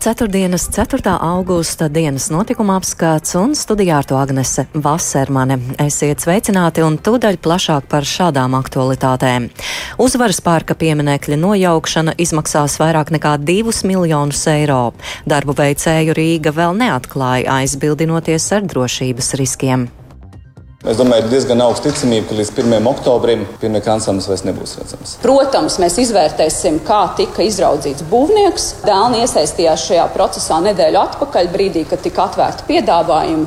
ceturtdienas 4. augusta dienas notikuma apskats un studijā ar to Agnese Vasermane. Esiet sveicināti un tūdaļ plašāk par šādām aktualitātēm. Uzvaras pārka pieminekļa nojaukšana izmaksās vairāk nekā 2 miljonus eiro. Darbu veicēju Rīga vēl neatklāja aizbildinoties ar drošības riskiem. Es domāju, ir diezgan augsta ticamība, ka līdz 1. oktobrim pieminiekta ansamblis vairs nebūs redzams. Protams, mēs izvērtēsim, kā tika izraudzīts būvnieks. Dēlni iesaistījās šajā procesā nedēļu atpakaļ, brīdī, kad tika atvērti piedāvājumi.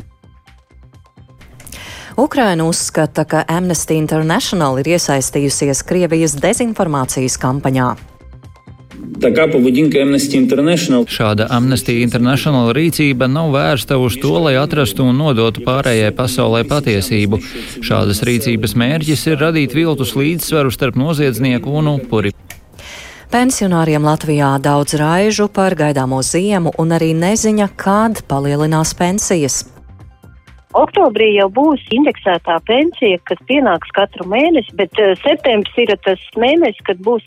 Ukraina uzskata, ka Amnesty International ir iesaistījusies Krievijas dezinformācijas kampaņā. Така поведінка Amnesty International. Šāda Amnesty International rīcība nav vērsta uz to, lai atrastu un nodotu pārējai pasaulē patiesību. Šādas rīcības mērķis ir radīt viltus līdzsvaru starp noziedznieku un upuri. Pensionāriem Latvijā daudz raižu par gaidāmo ziemu un arī neziņa, kad palielinās pensijas. Oktobrī jau būs indeksētā pensija, kas pienāks katru mēnesi, bet uh, septembris ir tas mēnesis, kad būs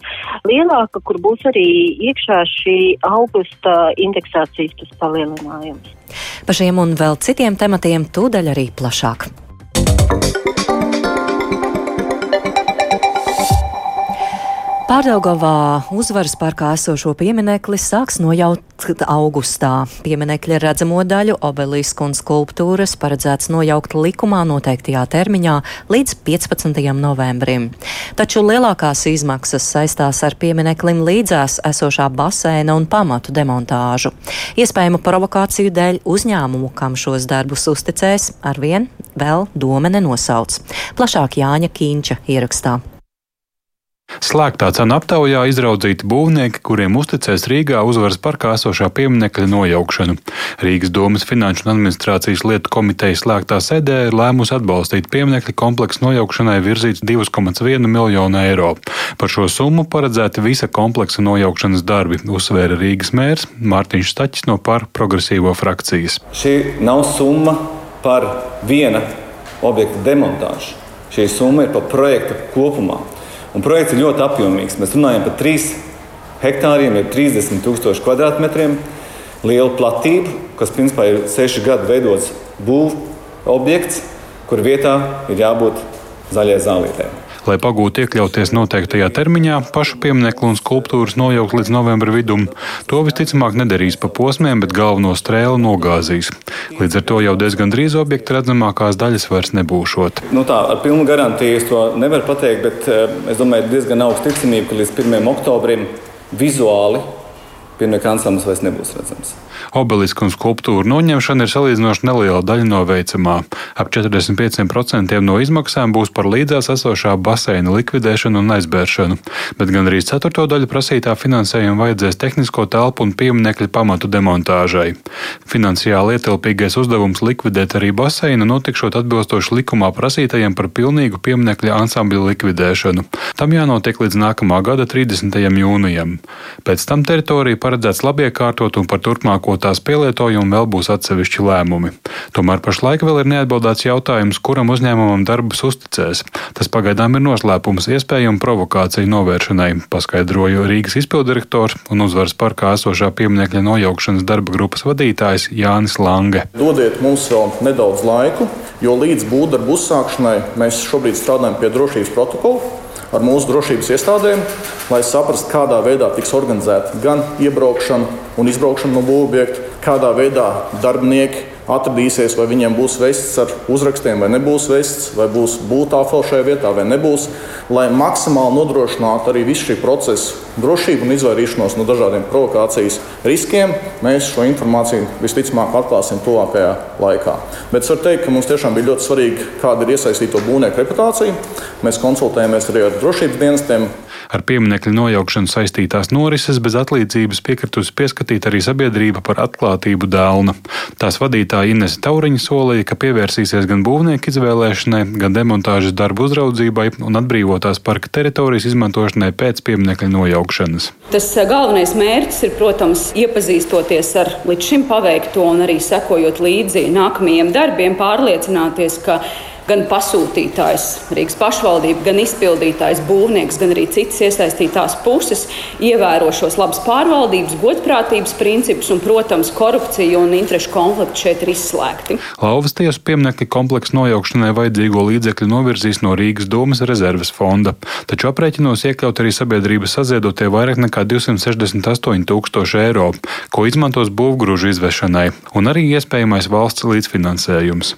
lielāka, kur būs arī iekšā šī augusta indeksācijas palielinājums. Par šiem un vēl citiem tematiem tūdaļ arī plašāk. Pārdaugavā uzvaras parkā esošo pieminekli sāks nojaukt augustā. Pieminekļa redzamo daļu obelisku un skulptūras paredzēts nojaukt likumā noteiktajā termiņā līdz 15. novembrim. Taču lielākās izmaksas saistās ar piemineklim līdzās esošā baseina un pamatu demontāžu. Iespējamu provokāciju dēļ uzņēmumu, kam šos darbus uzticēs, arvien vēl doma nenosauc. Plašāk Jāņa Kīņča ierakstā. Slēgtā cenu aptaujā izraudzīti būvnieki, kuriem uzticēs Rīgā uzvaras parkā esošā pieminekļa nojaukšanu. Rīgas domas finanšu un administrācijas lietu komiteja slēgtā sēdē ir lēmusi atbalstīt pieminekļa kompleksu nojaukšanai virzīts 2,1 miljonu eiro. Par šo summu paredzēti visa kompleksa nojaukšanas darbi, uzsvēra Rīgas mērs Mārtiņš Staķis no par progresīvo frakcijas. Šī nav summa par viena objekta demontāžu. Šī summa ir par projektu kopumā. Un projekts ir ļoti apjomīgs. Mēs runājam par 3 hektāriem, ir 30 000 kvadrātmetriem, liela platība, kas principā ir 6 gadu veidots būvniecības objekts, kur vietā ir jābūt zaļai zālītei. Lai pagūtu iekļauties noteiktajā termiņā, pašu pieminiektu un skulptūras nojaukt līdz novembra vidum, to visticamāk nedarīs pa posmiem, bet galveno strēlu nogāzīs. Līdz ar to jau diezgan drīz objekta redzamākās daļas vairs nebūšot. Nu tā, ar pilnu garantiju es to nevaru pateikt, bet eh, es domāju, diezgan augsta ticamība, ka līdz 1. oktobrim vizuāli pieminiektu ansamblis vairs nebūs redzams. Obelisku un skulptūru noņemšana ir salīdzinoši neliela daļa no veicamā. Ap 45% no izmaksām būs par līdzās esošā baseina likvidēšanu un aizbēršanu, bet gan arī ceturto daļu prasītā finansējuma vajadzēs tehnisko telpu un pieminekļa pamatu demontāžai. Finansiāli ietilpīgais uzdevums likvidēt arī baseinu notikšot atbilstoši likumā prasītajiem par pilnīgu pieminekļa ansambļu likvidēšanu. Tam jānotiek līdz nākamā gada 30. jūnijam. Pēc tam teritorija paredzēts labiekārtot un par turpmāko tās pielietojumu vēl būs atsevišķi lēmumi. Tomēr pašlaik vēl ir neatbildēts jautājums, kuram uzņēmumam darbus uzticēs. Tas pagaidām ir noslēpums iespējamu provokāciju novēršanai, paskaidroja Rīgas izpildirektors un uzvaras parkā esošā pieminiekļa nojaukšanas darba grupas vadītājs Jānis Lange. Dodiet mums vēl nedaudz laiku, jo līdz būvdarbu uzsākšanai mēs šobrīd strādājam pie drošības protokola ar mūsu drošības iestādēm, lai saprastu, kādā veidā tiks organizēta gan iebraukšana un izbraukšana no būvnieka, kādā veidā darbinieki atradīsies, vai viņiem būs vests ar uzrakstiem, vai nebūs vests, vai būs būtāfela šajā vietā, vai nebūs, lai maksimāli nodrošinātu arī visu šī procesa drošību un izvairīšanos no dažādiem provokācijas riskiem. Mēs šo informāciju visticamāk atklāsim tuvākajā laikā. Bet es varu teikt, ka mums tiešām bija ļoti svarīgi, kāda ir iesaistīto būvnieku reputācija. Mēs konsultējamies arī ar drošības dienestiem. Ar pieminiektu nojaukšanu saistītās norises bez atlīdzības piekritusi pieskatīt arī sabiedrība par atklātību dēlna. Tās vadītāja Inese Tauriņa solīja, ka pievērsīsies gan būvnieku izvēlēšanai, gan demontāžas darbu uzraudzībai un atbrīvotās parka teritorijas izmantošanai pēc pieminiektu nojaukšanas. Tas eh, galvenais mērķis ir, protams, iepazīstoties ar līdz šim paveikto un arī sekojot līdzi nākamajiem darbiem, pārliecināties, ka gan pasūtītājs, Rīgas pašvaldība, gan izpildītājs, būvnieks, gan arī citas iesaistītās puses ievēro šos labas pārvaldības, godprātības principus, un, protams, korupcija un interešu konflikti šeit ir izslēgti. Lauvas tiesu pieminekļa kompleksa nojaukšanai vajadzīgo līdzekļu novirzīs no Rīgas domas rezerves fonda, taču aprēķinos iekļaut arī sabiedrības saziedotie vairāk nekā 268 tūkstoši eiro, ko izmantos būvgrūžu izvešanai, un arī iespējamais valsts līdzfinansējums.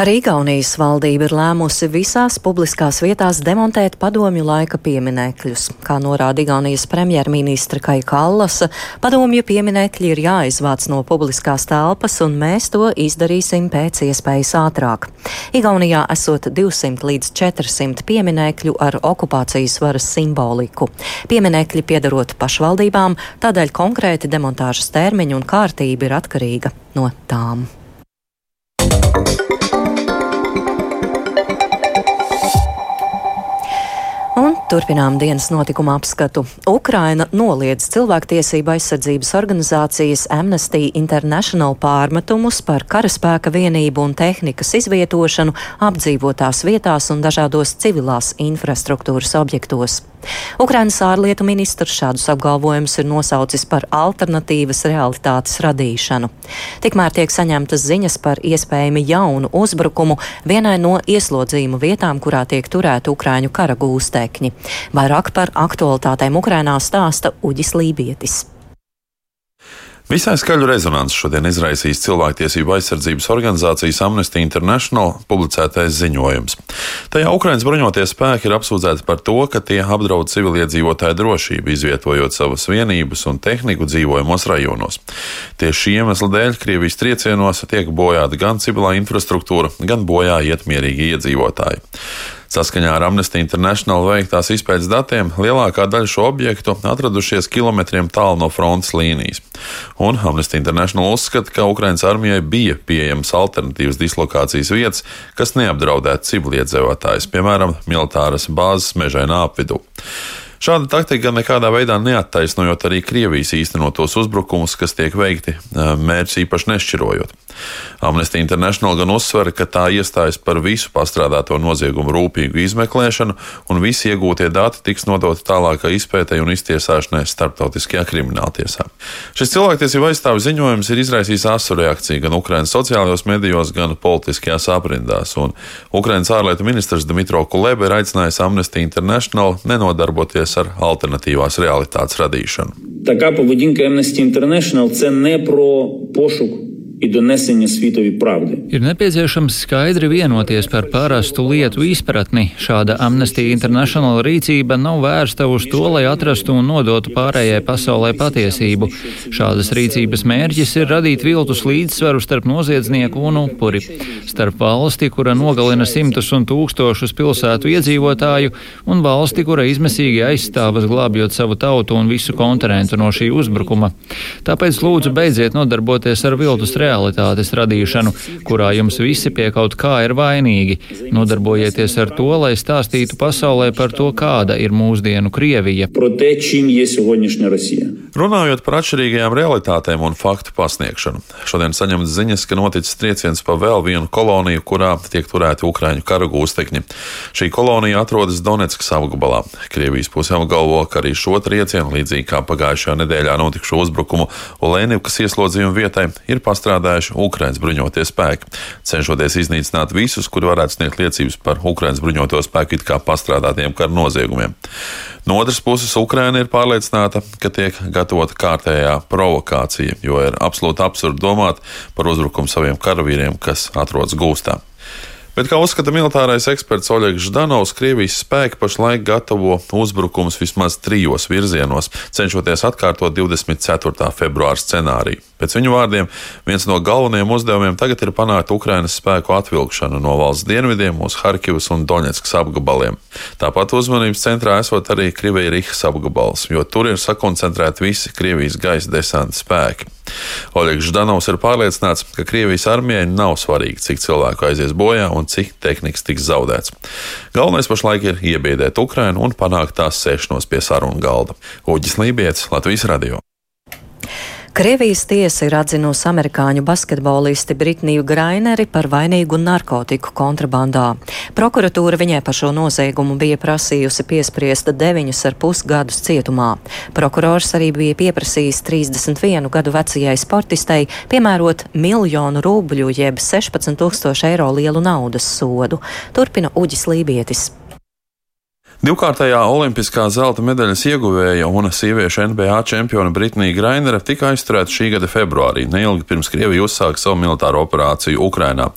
Arī Igaunijas valdība ir lēmusi visās publiskās vietās demontēt padomju laika pieminekļus. Kā norāda Igaunijas premjerministra Kai Kallasa, padomju pieminekļi ir jāizvāc no publiskās telpas, un mēs to izdarīsim pēc iespējas ātrāk. Igaunijā esot 200 līdz 400 pieminekļu ar okupācijas varas simboliku. Pieminekļi piedarot pašvaldībām, tādēļ konkrēti demontāžas termiņi un kārtība ir atkarīga no tām. Un turpinām dienas notikuma apskatu. Ukraina noliedz cilvēktiesība aizsardzības organizācijas Amnesty International pārmetumus par karaspēka vienību un tehnikas izvietošanu apdzīvotās vietās un dažādos civilās infrastruktūras objektos. Ukrainas ārlietu ministrs šādus apgalvojumus ir nosaucis par alternatīvas realitātes radīšanu. Tikmēr tiek saņemtas ziņas par iespējami jaunu uzbrukumu vienai no ieslodzījuma vietām, kurā tiek turēti Ukraiņu kara gūstekņi. Vairāk par aktualitātēm Ukrainā stāsta Uģis Lībietis. Visai skaļu rezonanci šodien izraisīs cilvēktiesību aizsardzības organizācijas Amnesty International publicētais ziņojums. Tajā Ukraiņas bruņotie spēki ir apsūdzēti par to, ka tie apdraud civiliedzīvotāju drošību, izvietojot savas vienības un tehniku dzīvojamos rajonos. Tieši šī iemesla dēļ Krievijas triecienos tiek bojāta gan civilā infrastruktūra, gan bojā iet mierīgi iedzīvotāji. Saskaņā ar Amnesty International veiktās izpētes datiem, lielākā daļa šo objektu atradušies kilometriem tālu no frontes līnijas. Un Amnesty International uzskata, ka Ukraiņas armijai bija pieejamas alternatīvas dislokācijas vietas, kas neapdraudētu civiliedzīvotājus, piemēram, militāras bāzes mežainā apvidū. Šāda taktika nekādā veidā neattaisnojot arī Krievijas īstenotos uzbrukumus, kas tiek veikti mērķis īpaši nešķirojot. Amnesty International gan uzsver, ka tā iestājas par visu pastrādāto noziegumu rūpīgu izmeklēšanu, un visi iegūtie dati tiks nodoti tālākai izpētei un iztiesāšanai starptautiskajā krimināltiesā. Šis cilvēktiesību aizstāvju ziņojums ir izraisījis asu reakciju gan Ukrainas sociālajos medijos, gan politiskajās aprindās, un Ukrainas ārlietu ministrs Dmitro Kuleba ir aicinājis Amnesty International nenodarboties nodarbojas ar alternatīvās realitātes radīšanu. Tā kā pavadīnka Amnesty International, tas nav par pošuku ir donesenie svītovī pravdi. Ir nepieciešams skaidri vienoties par parastu lietu izpratni. Šāda Amnesty International rīcība nav vērsta uz to, lai atrastu un nodotu pārējai pasaulē patiesību. Šādas rīcības mērķis ir radīt viltus līdzsvaru starp noziedznieku un upuri, starp valsti, kura nogalina simtus un tūkstošus pilsētu iedzīvotāju, un valsti, kura izmisīgi aizstāvas glābjot savu tautu un visu kontinentu no šī uzbrukuma. Tāpēc lūdzu beidziet nodarboties ar viltus realitāti realitātes radīšanu, kurā jums visi pie kaut kā ir vainīgi. Nodarbojieties ar to, lai stāstītu pasaulē par to, kāda ir mūsdienu Krievija. Runājot par atšķirīgajām realitātēm un faktu pasniegšanu, šodien saņemts ziņas, ka noticis trieciens pa vēl vienu koloniju, kurā tiek turēti Ukrāņu kara gūstekņi. Šī kolonija atrodas Donetskas apgabalā. Krievijas puse apgalvo, ka arī šo triecienu, līdzīgi kā pagājušajā nedēļā notikušo uzbrukumu Olēnivkas ieslodzījuma vietai, ir pastrādājuši Ukraiņas bruņotie spēki, cenšoties iznīcināt visus, kuri varētu sniegt liecības par Ukraiņas bruņoto spēku it kā pastrādātiem kara noziegumiem. No otras puses, Ukraina ir pārliecināta, ka tiek gatavota kārtējā provokācija, jo ir absolūti absurdi domāt par uzbrukumu saviem karavīriem, kas atrodas gūstā. Bet, kā uzskata militārais eksperts Oļegs Ždanovs, Krievijas spēki pašlaik gatavo uzbrukumus vismaz trijos virzienos, cenšoties atkārtot 24. februāra scenāriju. Pēc viņu vārdiem, viens no galvenajiem uzdevumiem tagad ir panākt Ukrainas spēku atvilkšanu no valsts dienvidiem uz Harkivas un Doņetskas apgabaliem. Tāpat uzmanības centrā esot arī Krievijas Rihas apgabals, jo tur ir sakoncentrēti visi Krievijas gaisa desanta spēki. Oļegs Ždanovs ir pārliecināts, ka Krievijas armijai nav svarīgi, cik cilvēku aizies bojā un cik tehnikas tiks zaudēts. Galvenais pašlaik ir iebiedēt Ukrainu un panākt tās sēšanos pie sarunu galda. Uģis Lībijams, Latvijas radio. Krievijas tiesa ir atzinusi amerikāņu basketbolisti Britniju Graineri par vainīgu narkotiku kontrabandā. Prokuratūra viņai par šo noziegumu bija prasījusi ar pus gadus cietumā. Prokurors arī bija pieprasījis 31 gadu vecajai sportistei piemērot miljonu rubļu jeb 16 tūkstošu eiro lielu naudas sodu. Turpina Uģis Lībietis. Divkārtējā olimpiskā zelta medaļas ieguvēja un sieviešu NBA čempione Britnija Grainere tika aizturēta šī gada februārī, neilgi pirms Krievija uzsāka savu militāro operāciju Ukrainā.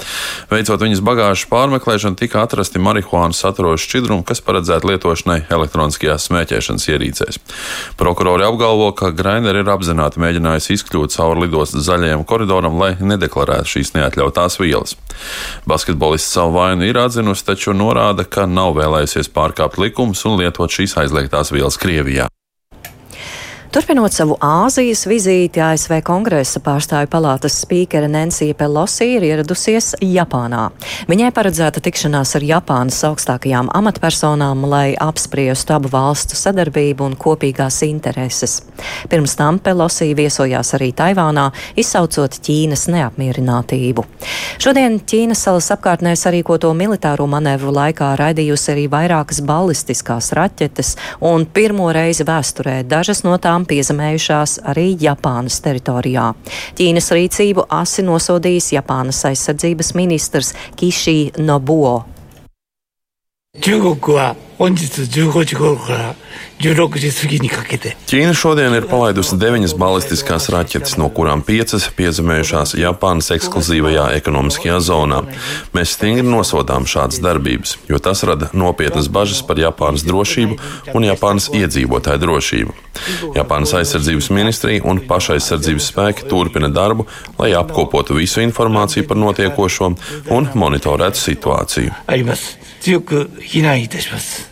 Veicot viņas bagāžas pārmeklēšanu, tika atrasti marihuānu saturoši šķidrumi, kas paredzēti lietošanai elektroniskajās smēķēšanas ierīcēs. Prokurori apgalvo, ka Grainere ir apzināti mēģinājusi izkļūt cauri lidostas zaļajam koridoram, lai nedeklarētu šīs neatļautās vielas. Basketbolists savu vainu ir atzinusi, taču norāda, ka nav vēlējusies pārkāpt likumu likumus un lietot šīs aizliegtās vielas Krievijā. Turpinot savu Āzijas vizīti, ASV kongresa pārstāju palātas spīkere Nancija Pelosi ir ieradusies Japānā. Viņai paredzēta tikšanās ar Japānas augstākajām amatpersonām, lai apspriestu abu valstu sadarbību un kopīgās intereses. Pirms tam Pelosi viesojās arī Taivānā, izsaucot Ķīnas neapmierinātību. Šodien Ķīnas salas apkārtnē sarīkoto militāro manevru laikā raidījusi arī vairākas balistiskās raķetes, un pirmo reizi vēsturē dažas no tām piezemējušās arī Japānas teritorijā. Ķīnas rīcību asi nosodījis Japānas aizsardzības ministrs Kishi Nobuo. 中国は本日15時頃から 16時過ぎにかけて Ķīna šodien ir palaidusi deviņas balistiskās raķetes, no kurām piecas piezemējušās Japānas ekskluzīvajā ekonomiskajā zonā. Mēs stingri nosodām šādas darbības, jo tas rada nopietnas bažas par Japānas drošību un Japānas iedzīvotāju drošību. Japānas aizsardzības ministrija un pašaizsardzības spēki turpina darbu, lai apkopotu visu informāciju par notiekošo un monitorētu situāciju. あります強く非難いたします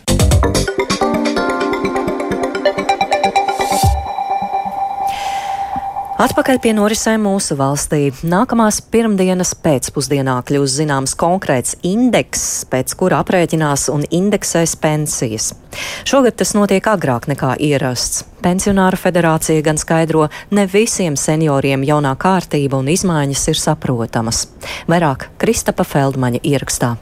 Atpakaļ pie norisēm mūsu valstī. Nākamās pirmdienas pēcpusdienā kļūs zināms konkrēts indeks, pēc kura aprēķinās un indeksēs pensijas. Šogad tas notiek agrāk nekā ierasts. Pensionāru federācija gan skaidro, ne visiem senioriem jaunā kārtība un izmaiņas ir saprotamas. Vairāk Kristapa Feldmaņa ierakstā.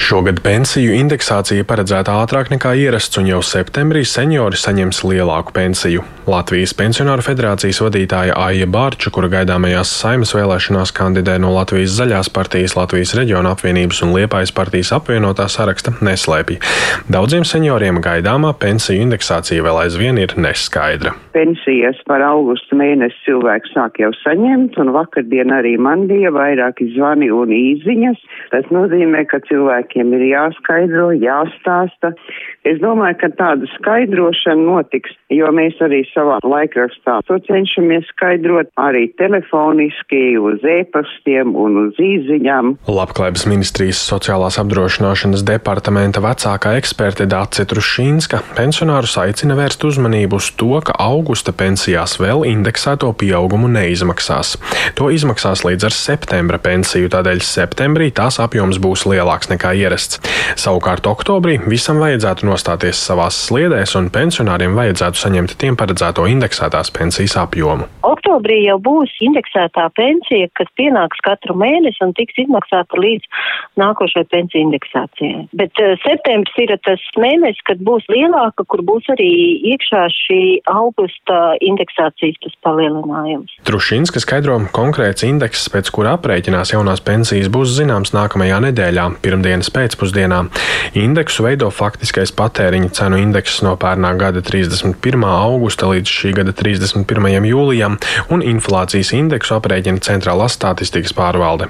Šogad pensiju indeksācija paredzēta ātrāk nekā ierasts, un jau septembrī seniori saņems lielāku pensiju. Latvijas Pensionāru federācijas vadītāja Aija Bārča, kura gaidāmajās saimas vēlēšanās kandidē no Latvijas zaļās partijas, Latvijas reģiona apvienības un Liepājas partijas apvienotā saraksta, neslēpj. Daudziem senioriem gaidāmā pensiju indeksācija vēl aizvien ir neskaidra. Pensijas par augustu mēnesi cilvēks sāk jau saņemt, un vakardien arī man bija vairāki zvani un īziņas. Tas nozīmē, ka cilvēkiem ir jāskaidro, jāstāsta. Es domāju, ka tāda skaidrošana notiks, jo mēs arī savā laikrakstā to cenšamies skaidrot arī telefoniski, uz e-pastiem un uz īziņām. Labklājības ministrijas sociālās apdrošināšanas departamenta vecākā eksperte Dāce Trušīnska pensionārus aicina vērst uzmanību uz to, ka augusta pensijās vēl indeksēto pieaugumu neizmaksās. To izmaksās līdz ar septembra pensiju, tādēļ septembrī tās apjoms būs lielāks nekā ierasts. Savukārt oktobrī visam vajadzētu nostāties savās sliedēs, un pensionāriem vajadzētu saņemt tiem paredzēto indeksētās pensijas apjomu. Oktobrī jau būs indeksētā pensija, kas pienāks katru mēnesi un tiks izmaksāta līdz nākošai pensiju indeksācijai. Bet uh, septembris ir tas mēnesis, kad būs lielāka, kur būs arī iekšā šī augusta indeksācijas tas palielinājums. Trušinska skaidro konkrēts indeks, pēc kura aprēķinās jaunās pensijas, būs zināms nākamajā nedēļā, pirmdienas pēcpusdienā. Indeksu veido faktiskais patēriņa cenu indeks no pērnā gada 31. Augusta līdz šī gada 31. jūlijam, un inflācijas indeksu aprēķina Centrālā statistikas pārvalde.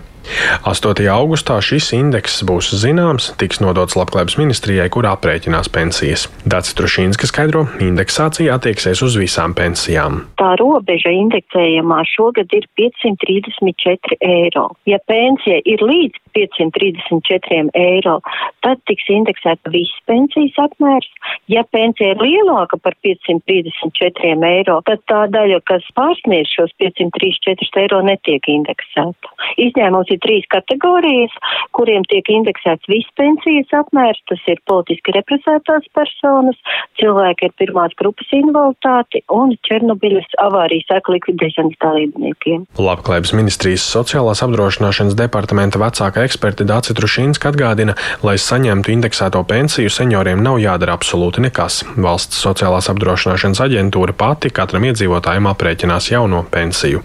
8. augustā šis indeks būs zināms, tiks nodots Labklājības ministrijai, kur aprēķinās pensijas. Dācis Trušīnska skaidro, indeksācija attieksies uz visām pensijām. Tā robeža indeksējumā šogad ir 534 eiro. Ja pensija ir līdz 534 eiro, tad tiks indeksēta viss pensijas apmērs. Ja pensija ir lielāka par 534 eiro, tad tā daļa, kas pārsniedz šos 534 eiro, netiek indeksēta. Izņēmums ir trīs kategorijas, kuriem tiek indeksēts viss pensijas apmērs. Tas ir politiski represētās personas, cilvēki ar pirmās grupas invaliditāti un Černobiļas avārijas seku likvidēšanas dalībniekiem. Labklājības ministrijas sociālās apdrošināšanas departamenta vecāka eksperte Dācis Trušīnska atgādina, lai saņemtu indeksēto pensiju, senioriem nav jādara absolūti nekas. Valsts sociālās apdrošināšanas aģentūra pati katram iedzīvotājam aprēķinās jauno pensiju.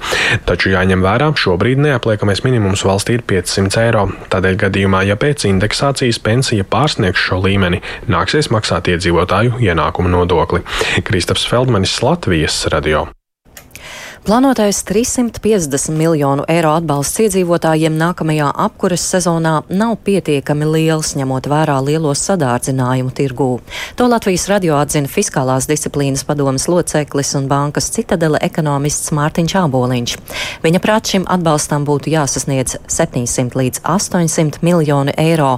Taču jāņem vērā, šobrīd neapliekamais minimums valstī ir 500 eiro. Tādēļ gadījumā, ja pēc indeksācijas pensija pārsniegs šo līmeni, nāksies maksāt iedzīvotāju ienākumu nodokli. Kristaps Feldmanis Latvijas radio. Plānotais 350 miljonu eiro atbalsts iedzīvotājiem nākamajā apkuras sezonā nav pietiekami liels, ņemot vērā lielo sadārdzinājumu tirgū. To Latvijas radio atzina Fiskālās disciplīnas padomas loceklis un bankas citadele ekonomists Mārtiņš Āboliņš. Viņa prāt šim atbalstam būtu jāsasniedz 700 līdz 800 miljoni eiro,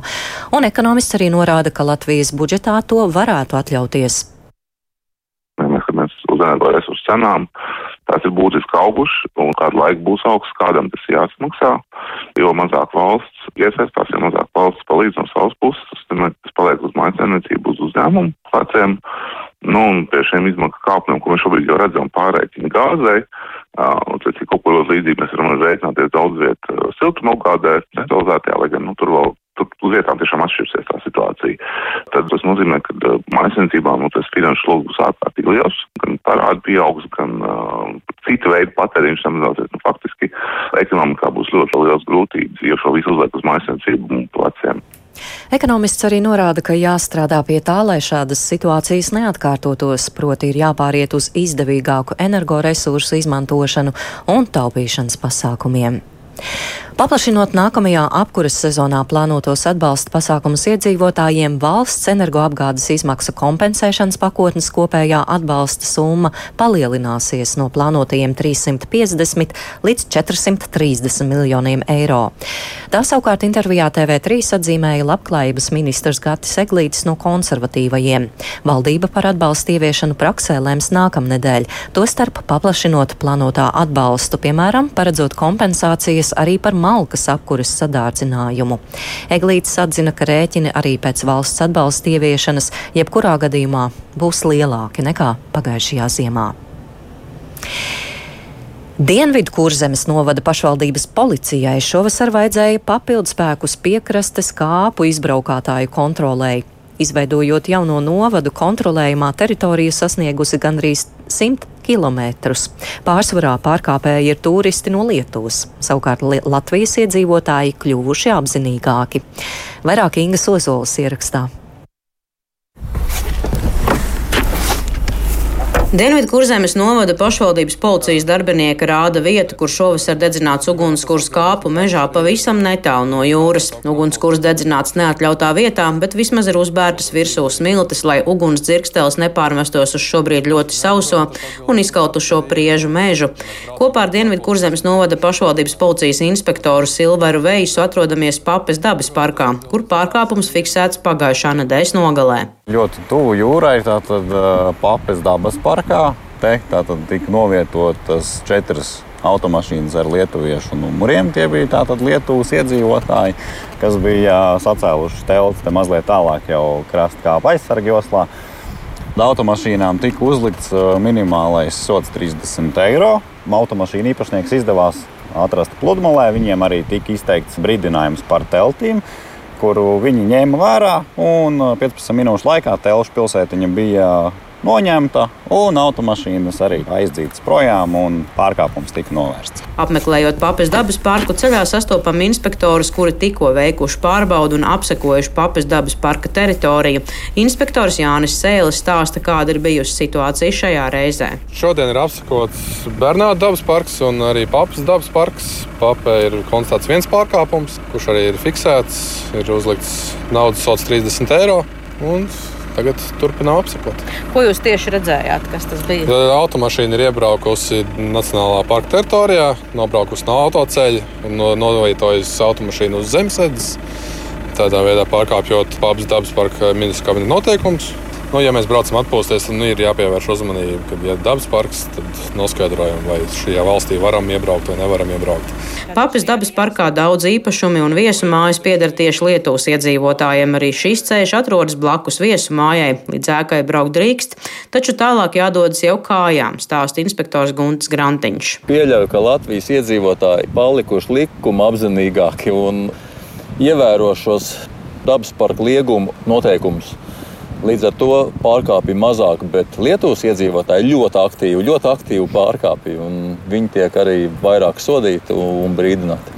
un ekonomists arī norāda, ka Latvijas budžetā to varētu atļauties. Mēs skatāmies uz energoresursu cenām tās ir būtiski augušas un kādu laiku būs augsts, kādam tas jāsamaksā. Jo mazāk valsts iesaistās, jo mazāk valsts palīdz no savas puses, tas, tas paliek uz mājasēmniecību, uz uzņēmumu pleciem. Nu, un pie šiem izmaksu kāpumiem, ko mēs šobrīd jau redzam pārreikini gāzei, un cik kaut ko ļoti līdzīgi mēs varam rēķināties daudz vietu siltumapgādē, centralizētajā, lai gan nu, tur vēl tur uz vietām tiešām atšķirsies tā situācija. Tad tas nozīmē, ka uh, mājasniecībām nu, tas finanšu sloks būs ārkārtīgi liels, gan parādi pieaugs, gan uh, cita veida patēriņš samazināsies. Nu, faktiski ekonomikā būs ļoti liels grūtības, jo šo visu uzliek uz mājasniecību pleciem. Ekonomists arī norāda, ka jāstrādā pie tā, lai šādas situācijas neatkārtotos, proti ir jāpāriet uz izdevīgāku energoresursu izmantošanu un taupīšanas pasākumiem. Paplašinot nākamajā apkuras sezonā plānotos atbalsta pasākumus iedzīvotājiem, valsts energoapgādes izmaksu kompensēšanas pakotnes kopējā atbalsta summa palielināsies no plānotajiem 350 līdz 430 miljoniem eiro. Tā savukārt intervijā TV3 atzīmēja labklājības ministrs Gatis Eglītis no konservatīvajiem. Valdība par atbalstu ieviešanu praksē lems nākamnedēļ, tostarp paplašinot plānotā atbalstu, piemēram, paredzot kompensācijas arī par malkas apkuras sadārdzinājumu. Eglītis atzina, ka rēķini arī pēc valsts atbalsta ieviešanas jebkurā gadījumā būs lielāki nekā pagājušajā ziemā. Dienvidu kurzemes novada pašvaldības policijai šovasar vajadzēja papildus spēkus piekrastes kāpu izbraukātāju kontrolēji. Izveidojot jauno novadu, kontrolējumā teritorija sasniegusi gandrīz 100 km. Pārsvarā pārkāpēji ir turisti no Lietuvas, savukārt Latvijas iedzīvotāji kļuvuši apzinīgāki. Vairāk Inga Sozolas ierakstā. Dienvidu kurzemes novada pašvaldības policijas darbinieki rāda vietu, kur šovasar dedzināts ugunskurs kāpu mežā pavisam netālu no jūras. Ugunskurs dedzināts neatļautā vietā, bet vismaz ir uzbērtas virsū smiltis, lai uguns dzirkstēls nepārmestos uz šobrīd ļoti sauso un izkautušo priežu mežu. Kopā ar Dienvidu kurzemes novada pašvaldības policijas inspektoru Silveru Veisu atrodamies Papes dabas parkā, kur pārkāpums fiksēts pagājušā nedēļas nogalē. Ļoti tuvu jūrai, tātad Papes dabas parkā. Te tātad tika novietotas četras automašīnas ar lietuviešu numuriem. Tie bija tātad Lietuvas iedzīvotāji, kas bija sacēluši telti te mazliet tālāk jau krasta kāpa aizsargjoslā. Automašīnām tika uzlikts minimālais sots 30 eiro. Automašīnu īpašnieks izdevās atrast pludmalē. Viņiem arī tika izteikts brīdinājums par teltīm kuru viņi ņēma vērā. Un 15 minūšu laikā Telšu pilsētiņa bija noņemta, un automašīnas arī aizdzītas projām, un pārkāpums tika novērsts. Apmeklējot Papes dabas parku, ceļā sastopam inspektorus, kuri tikko veikuši pārbaudu un apsekojuši Papes dabas parka teritoriju. Inspektors Jānis Sēlis stāsta, kāda ir bijusi situācija šajā reizē. Šodien ir apsekots Bernāta dabas parks un arī Papes dabas parks. Papē ir konstatēts viens pārkāpums, kurš arī ir fiksēts, ir uzlikts naudas sots 30 eiro. Un tagad turpinām apsekot. Ko jūs tieši redzējāt? Kas tas bija? Automašīna ir iebraukusi Nacionālā parka teritorijā, nobraukusi no autoceļa un no, novietojusi automašīnu uz zemesēdes. Tādā veidā pārkāpjot Pāvils dabas parka ministra kabineta noteikumus. Nu, ja mēs braucam atpūsties, tad nu, ir jāpievērš uzmanība, ka, ja dabas parks, tad noskaidrojam, vai šajā valstī varam iebraukt vai nevaram iebraukt. Papis dabas parkā daudz īpašumi un viesu mājas pieder tieši Lietuvas iedzīvotājiem. Arī šis ceļš atrodas blakus viesu mājai. Līdz ēkai braukt drīkst, taču tālāk jādodas jau kājām, stāsta inspektors Gunts Grantiņš. Pieļauju, ka Latvijas iedzīvotāji palikuši likuma apzinīgāki un ievēro šos dabas parka liegumu noteikumus. Līdz ar to pārkāpju mazāk, bet Lietuvas iedzīvotāji ļoti aktīvi, ļoti aktīvi pārkāpja. Viņi tiek arī vairāk sodīti un brīdināti.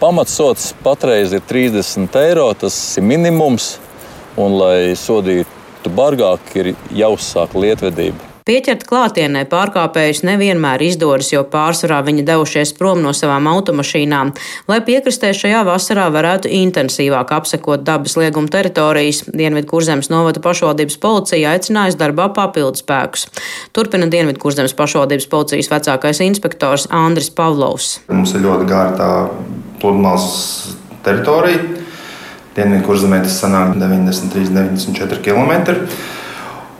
Pamatsots patreiz ir 30 eiro, tas ir minimums. Un, lai sodītu bargāk, ir jāuzsāk lietvedība. Pieķert klātienē pārkāpējus nevienmēr izdodas, jo pārsvarā viņi devušies prom no savām automašīnām, lai piekrastē šajā vasarā varētu intensīvāk apsekot dabas lieguma teritorijas. Dienvidu kurzemes novada pašvaldības policija aicinājusi darbā papildus spēkus. Turpina Dienvidu kurzemes pašvaldības policijas vecākais inspektors Andris Pavlovs. Mums ir ļoti gārta pludmales teritorija. Dienvidu kurzemē tas sanāk 93, 94 km.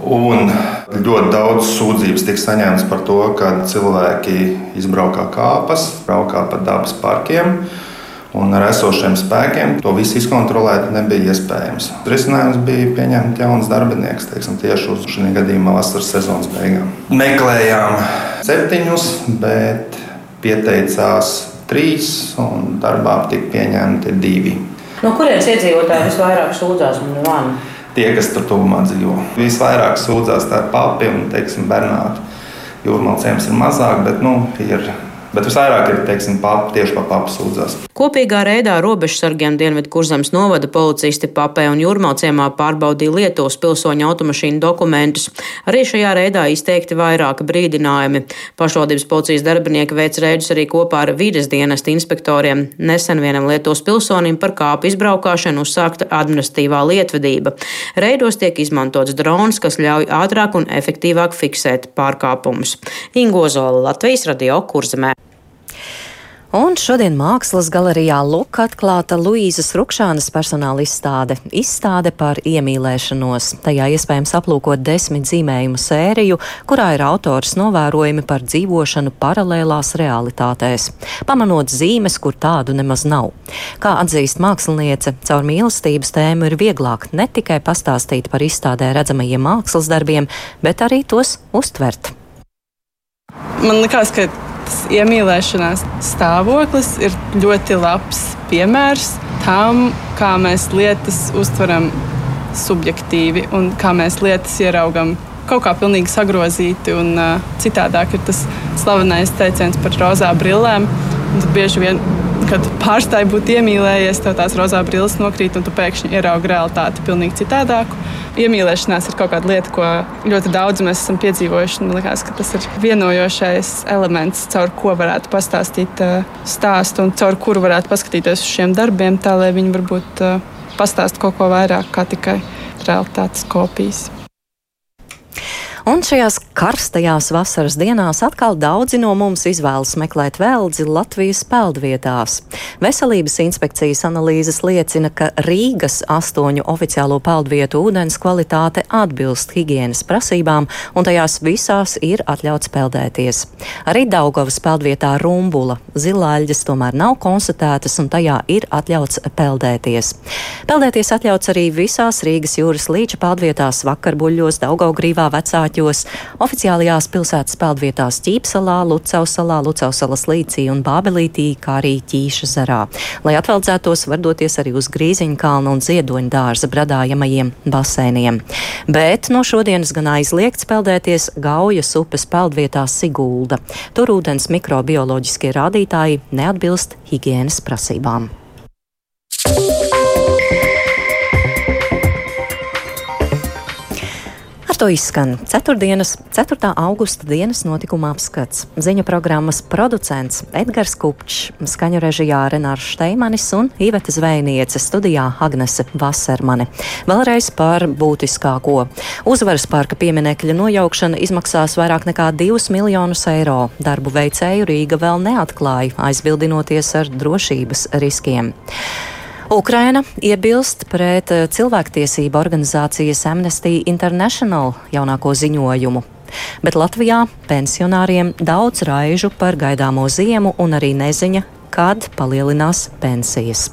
Un ļoti daudz sūdzības tika saņemtas par to, ka cilvēki izbraukā kāpas, braukā pa dabas parkiem. Un ar esošiem spēkiem to visu izkontrolēt nebija iespējams. Risinājums bija pieņemt jaunus darbiniekus teiksim, tieši uz šī gadījumā vasaras sezonas beigām. Meklējām septiņus, bet pieteicās trīs, un darbā tika pieņemti divi. No kurienes iedzīvotāji visvairāk sūdzās un vāni? Tie, kas tur tuvumā dzīvo. Visvairāk sūdzās tā papi un, teiksim, Bernāta. Jūrmālcēms ir mazāk, bet nu, ir Bet visvairāk ir teiksim, pap, tieši par papu sūdzās. Kopīgā reidā robežsargiem Dienvidu kurzemes novada policisti papē un jūrmalciemā pārbaudīja Lietuvas pilsoņu automašīnu dokumentus. Arī šajā reidā izteikti vairāki brīdinājumi. Pašvaldības policijas darbinieki veic reidus arī kopā ar vides dienesta inspektoriem. Nesen vienam Lietuvas pilsonim par kāpu izbraukšanu uzsākta administratīvā lietvedība. Reidos tiek izmantots drons, kas ļauj ātrāk un efektīvāk fiksēt pārkāpumus. Ingozola Latvijas radio kurzemē. Un šodien Mākslas galerijā Luka atklāta Luīzes Rukšānas personāla izstāde - izstāde par iemīlēšanos. Tajā iespējams aplūkot desmit zīmējumu sēriju, kurā ir autors novērojumi par dzīvošanu paralēlās realitātēs, pamanot zīmes, kur tādu nemaz nav. Kā atzīst māksliniece, caur mīlestības tēmu ir vieglāk ne tikai pastāstīt par izstādē redzamajiem mākslas darbiem, bet arī tos uztvert. Man liekas, ka tas iemīlēšanās stāvoklis ir ļoti labs piemērs tam, kā mēs lietas uztveram subjektīvi un kā mēs lietas ieraugam kaut kā pilnīgi sagrozīti. Un, uh, citādāk ir tas slavenais teiciens par rozā brillēm. Tad bieži vien kad pārstāji būt iemīlējies, tev tās rozā brilles nokrīt, un tu pēkšņi ieraugi realitāti pavisam citādāku. Iemīlēšanās ir kaut kāda lieta, ko ļoti daudz mēs esam piedzīvojuši. Man liekas, ka tas ir vienojošais elements, caur ko varētu pastāstīt uh, stāstu un caur kuru varētu paskatīties uz šiem darbiem, tā lai viņi varbūt uh, pastāst kaut ko vairāk kā tikai realitātes kopijas. Un šajās karstajās vasaras dienās atkal daudzi no mums izvēlas meklēt veldzi Latvijas peldvietās. Veselības inspekcijas analīzes liecina, ka Rīgas astoņu oficiālo peldvietu ūdens kvalitāte atbilst higienas prasībām, un tajās visās ir atļauts peldēties. Arī Daugavas peldvietā Rumbula zilāļģes tomēr nav konstatētas, un tajā ir atļauts peldēties. Peldēties atļauts arī visās Rīgas jūras līča peldvietās, vakarbuļļos, Daugaugrīvā, vecāķi mērķos, oficiālajās pilsētas peldvietās Ķīpsalā, Lucausalā, Lucausalas līcī un Bābelītī, kā arī Ķīša zarā. Lai atveldzētos, var doties arī uz Grīziņkalnu un Ziedoņu dārza bradājamajiem basēniem. Bet no šodienas gan aizliegts peldēties Gaujas upes peldvietā Sigulda. Tur ūdens mikrobioloģiskie rādītāji neatbilst higienas prasībām. Ar to izskan 4. 4. augusta dienas notikuma apskats. Ziņu programmas producents Edgars Kupčs, skaņu režijā Renārs Šteimanis un Iveta Zvejniece studijā Agnese Vasermane. Vēlreiz par būtiskāko. Uzvaras parka pieminekļa nojaukšana izmaksās vairāk nekā 2 miljonus eiro. Darbu veicēju Rīga vēl neatklāja, aizbildinoties ar drošības riskiem. Ukraina iebilst pret eh, cilvēktiesību organizācijas Amnesty International jaunāko ziņojumu. Bet Latvijā pensionāriem daudz raižu par gaidāmo ziemu un arī neziņa, kad palielinās pensijas.